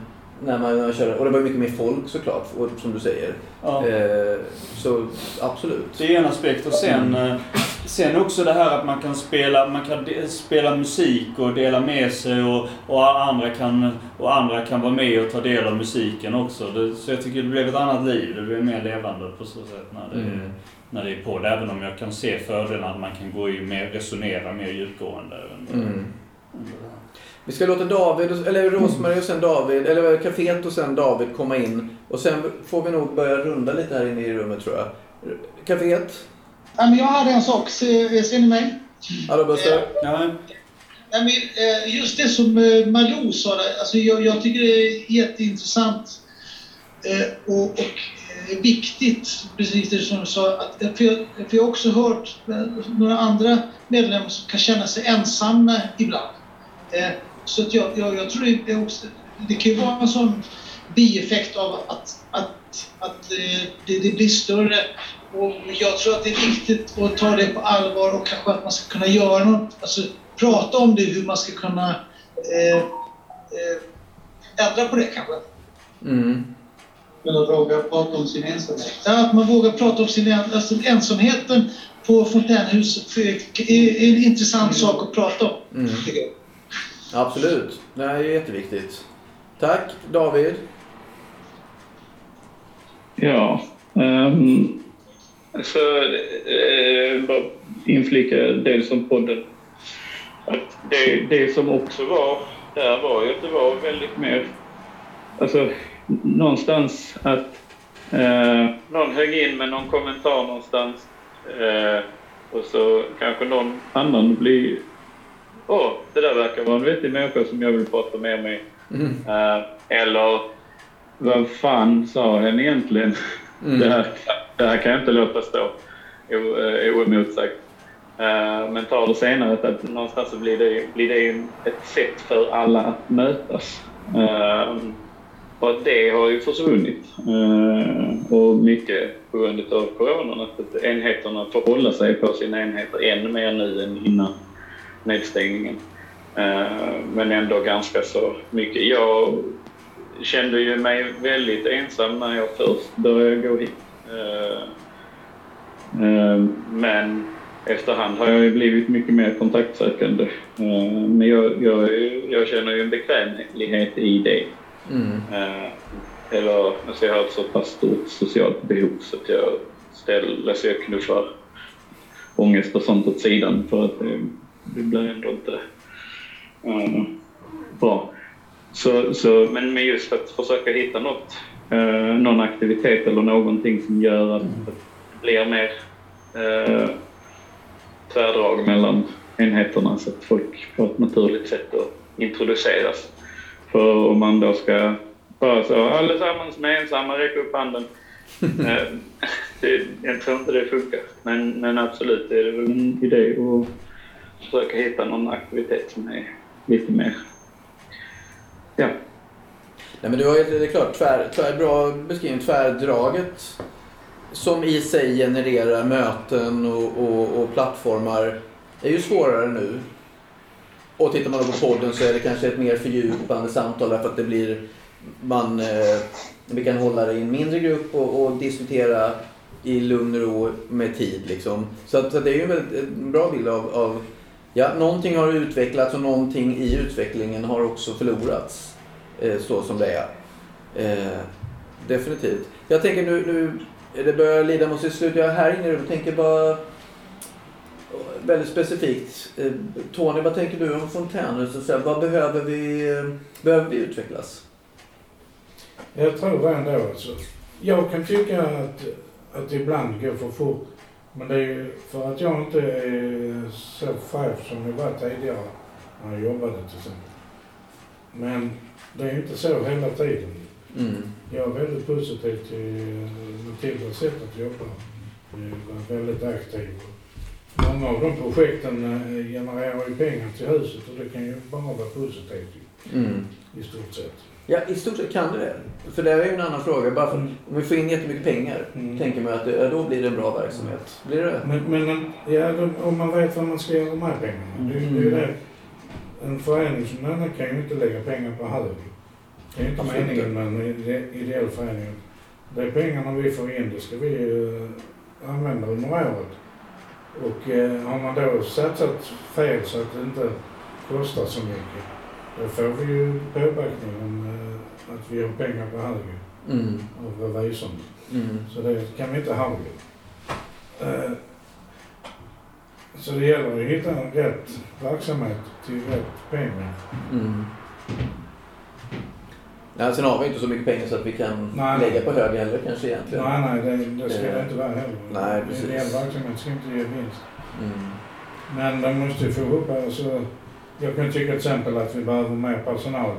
När man, körde. Och det var mycket mer folk såklart, och, som du säger. ja. Eh, så absolut. Det är en aspekt och sen, eh, sen också det här att man kan spela, man kan spela musik och dela med sig och, och, andra kan, och andra kan vara med och ta del av musiken också. Det, så jag tycker det blev ett annat liv. Det blev mer levande på så sätt när det, Mm. när det är på. Det, även om jag kan se fördelarna att man kan gå i mer, resonera mer djupgående. än- Mm. än det här. Vi ska låta David, eller Rosmarie och sen David, eller kaféet och sen David komma in. Och sen får vi nog börja runda lite här inne i rummet tror jag. Kaféet, Ja, men jag hade en sak. Ser, ni mig? hallå Buster? Ja, Ja, men, eh, just det som eh, Malou sa, alltså jag, jag tycker det är jätteintressant eh, och, och viktigt, precis det som du sa. Att, för, jag, för jag har också hört några andra medlemmar som kan känna sig ensamma ibland. Så att jag, jag, jag tror det, är också, det kan ju vara en sån bieffekt av att, att, att eh, det, det blir större. Och jag tror att det är viktigt att ta det på allvar och kanske att man ska kunna göra något, alltså prata om det, hur man ska kunna eh, eh, ändra på det kanske. Mm. Eller våga prata om sin ensamhet. Ja, att man vågar prata om sin en, alltså ensamheten på fontänhuset är är en intressant sak att prata om. Mm. Absolut. Det här är jätteviktigt. Tack David. Ja. Um, så uh, bara inflika dels om podden. Att det, det som också var där var ju att det var väldigt mer... Alltså någonstans att uh, någon högg in med någon kommentar någonstans Uh, och så kanske någon annan blir... Åh, det där verkar vara en vettig människa som jag vill prata mer med. Mm. Eh, eller vad fan sa hen egentligen? Mm. Det, här, det här kan jag inte låta stå eh, oemotsagt. Eh, Men tar det senare, att- någonstans så blir det, blir det ju ett sätt för alla att mötas. Eh, Och det har ju försvunnit. Eh, Och mycket på grund av coronan, att enheterna får hålla sig på sina enheter ännu mer nu än innan nedstängningen. Eh, Men ändå ganska så mycket. Jag kände ju mig väldigt ensam när jag först började gå hit. Eh, eh, Men efterhand har jag ju blivit mycket mer kontaktsökande. Men jag, jag, jag känner ju en bekvämlighet i det. Mm. Eller, alltså jag har ett så pass stort socialt behov så att jag ställer, alltså jag knuffar ångest och sånt åt sidan för att det, det blir ändå inte... eh, bra. Så, så, men med just att försöka hitta något, eh, någon aktivitet eller någonting som gör att det blir mer eh, tvärdrag mellan enheterna så att folk på ett naturligt sätt introduceras. För om man då ska bara så allesammans med ensamma räcka upp handen. *laughs* *laughs* Det, jag tror inte det funkar. Men, men absolut, det är väl en idé att försöka hitta någon aktivitet som är lite mer... Ja. Nej, men du har ju, det är klart, tvär, tvär, bra beskrivning. Tvärdraget som i sig genererar möten och, och, och plattformar är ju svårare nu. Och tittar man då på podden så är det kanske ett mer fördjupande samtal därför att det blir man, eh, vi kan hålla det i en mindre grupp och, och diskutera i lugn och ro med tid. Liksom. Så, att, så det är ju en väldigt en bra bild av, av Ja, någonting har utvecklats och någonting i utvecklingen har också förlorats. Eh, så som det är. Eh, definitivt. Jag tänker nu, nu det börjar lida mot sitt slut. Jag är här inne och tänker bara eh, väldigt specifikt. Eh, Tony, vad tänker du om Fontänhus? Vad behöver vi, eh, behöver vi utvecklas? Jag tror det ändå. Alltså. Jag kan tycka att, att det ibland går för fort. Men det är för att jag inte är så chef som jag var tidigare när jag jobbade till exempel. Men det är inte så hela tiden. Mm. Jag är väldigt positiv till Matildas sätt att jobba. Jag var väldigt aktiv. Många av de projekten eh, genererar ju pengar till huset och det kan ju bara vara positivt Mm. i stort sett. Ja, i stort sett kan det det. För det är ju en annan fråga. Bara för, Mm. om vi får in jättemycket pengar, Mm. tänker man att det, ja, då blir det en bra verksamhet. Blir det? Men, men ja, om man vet vad man ska göra med pengarna. Det, det det. En förening som denna kan ju inte lägga pengar på hög. Det är inte Absolut meningen med en ide- ideell förening. De pengarna vi får in, det ska vi uh, använda under året. Och eh, har man då satsat fel så att det inte kostar så mycket, då får vi ju påbackning om eh, att vi har pengar på hög Mm. av revisorn. Mm. Så det kan vi inte ha. Eh, Så det gäller att hitta en rätt verksamhet till rätt pengar. Mm. Ja, sen har vi inte så mycket pengar så att vi kan Nej. lägga på hög heller kanske egentligen. Nej, nej, det, det ska Eh, det inte vara heller. nej, precis. Ideell verksamhet ska inte ge vinst. Mm. Men de måste ju få upp, alltså, jag kan tycka till exempel att vi behöver mer personal.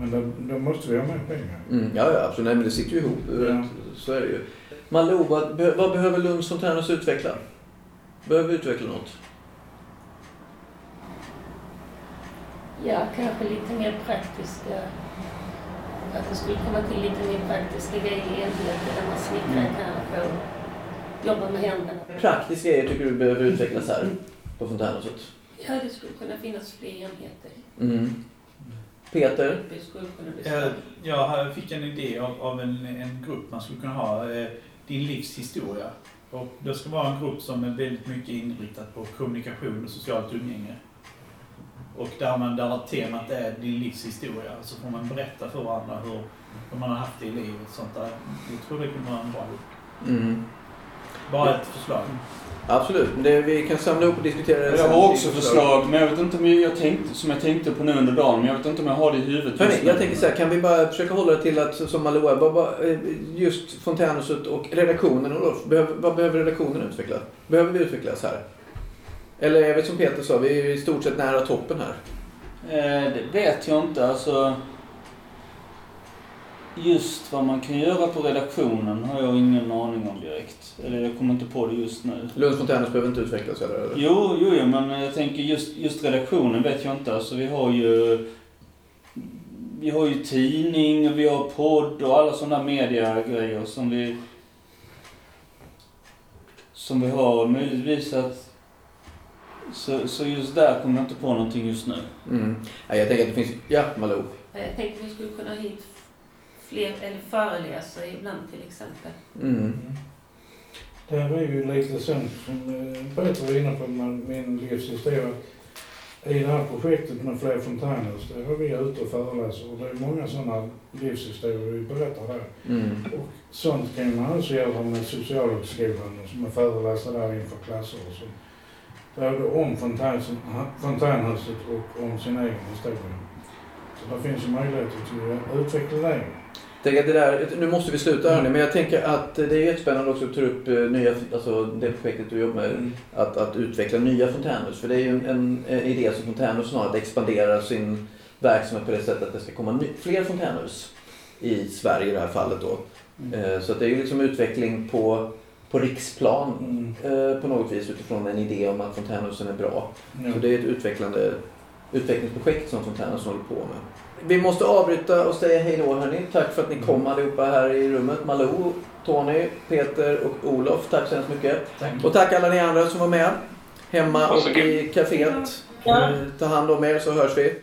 Men då, då måste vi ha mer pengar. Mm. Ja, ja, absolut. Nej, men det sitter ju ihop. Ja. Så är det ju. Malou, vad, vad behöver Lunds Fontänhus utveckla? Behöver vi utveckla något? Ja, kanske lite mer praktiska. Att det skulle komma till lite mer praktiska grejer i enheter där man snickrar kanske och jobbar med händerna. Praktiska grejer tycker du behöver utvecklas här på Fontänhuset? Ja, det skulle kunna finnas fler enheter. Mm. Peter? Det skulle kunna bli Jag, större. jag har- fick en idé av, av en, en grupp man skulle kunna ha. Eh, din livshistoria. Och det ska vara en grupp som är väldigt mycket inriktad på kommunikation och socialt umgänge. Och där, man, där temat är din livshistoria. Så får man berätta för varandra hur, hur man har haft det i livet. Sånt där. Jag tror det kommer vara en bra grupp. Mm. Bara ett förslag. Absolut, det, vi kan samla upp och diskutera det Jag har också förslag, men jag vet inte om jag, jag tänkte, som jag tänkte på nu under dagen, men jag vet inte om jag har det i huvudet nu. jag tänker så här, kan vi bara försöka hålla det till att, som Malou är, just Fontänhuset och redaktionen, Olof, behöver, vad behöver redaktionen utveckla? Behöver vi utvecklas här? Eller är vi som Peter sa, vi är i stort sett nära toppen här. Eh, det vet jag inte. Alltså, just vad man kan göra på redaktionen har jag ingen aning om direkt. Eller jag kommer inte på det just nu. Lunds Fontänhus behöver inte utvecklas eller? Jo, jo, jo, men jag tänker just, just redaktionen vet jag inte. Alltså vi har ju... Vi har ju tidning, och vi har podd och alla sådana mediagrejer som vi... Som vi har möjligtvis att... Så, så just där kommer jag inte på någonting just nu. Mm. Ja, jag tänker att det finns, ja Malou. Jag tänkte vi skulle kunna ha hit fler, eller föreläsare ibland till exempel. Mm. Det här är ju lite sånt som eh, Peter var inne på med min livshistoria. I det här projektet med fler fontänhus, där var vi ute och föreläser och det är många sådana livshistorier vi berättar där. Mm. Och sånt kan man också göra med Socialhögskolan som är föreläsare där inför klasser och så. Både om fontänhuset, fontänhuset och om sin egen historia. Så det finns ju möjligheter till att utveckla det. Det där, nu måste vi sluta hörni, men jag tänker att det är jättespännande också att ta upp eh, nya, alltså det projektet du jobbar med, att, att utveckla nya fontänhus. För det är ju en, en, en idé som fontänhus har, att expandera sin verksamhet på det sättet att det ska komma ny, fler fontänhus i Sverige i det här fallet då. Eh, Så att det är ju liksom utveckling på, på riksplan eh, på något vis utifrån en idé om att fontänhusen är bra. Så det är ett utvecklande utvecklingsprojekt som Fontänhusen håller på med. Vi måste avbryta och säga hej då hörni. Tack för att ni kom allihopa här i rummet. Malou, Tony, Peter och Olof. Tack så hemskt mycket. Och tack alla ni andra som var med. Hemma och i kaféet. Ja. Ta hand om er så hörs vi.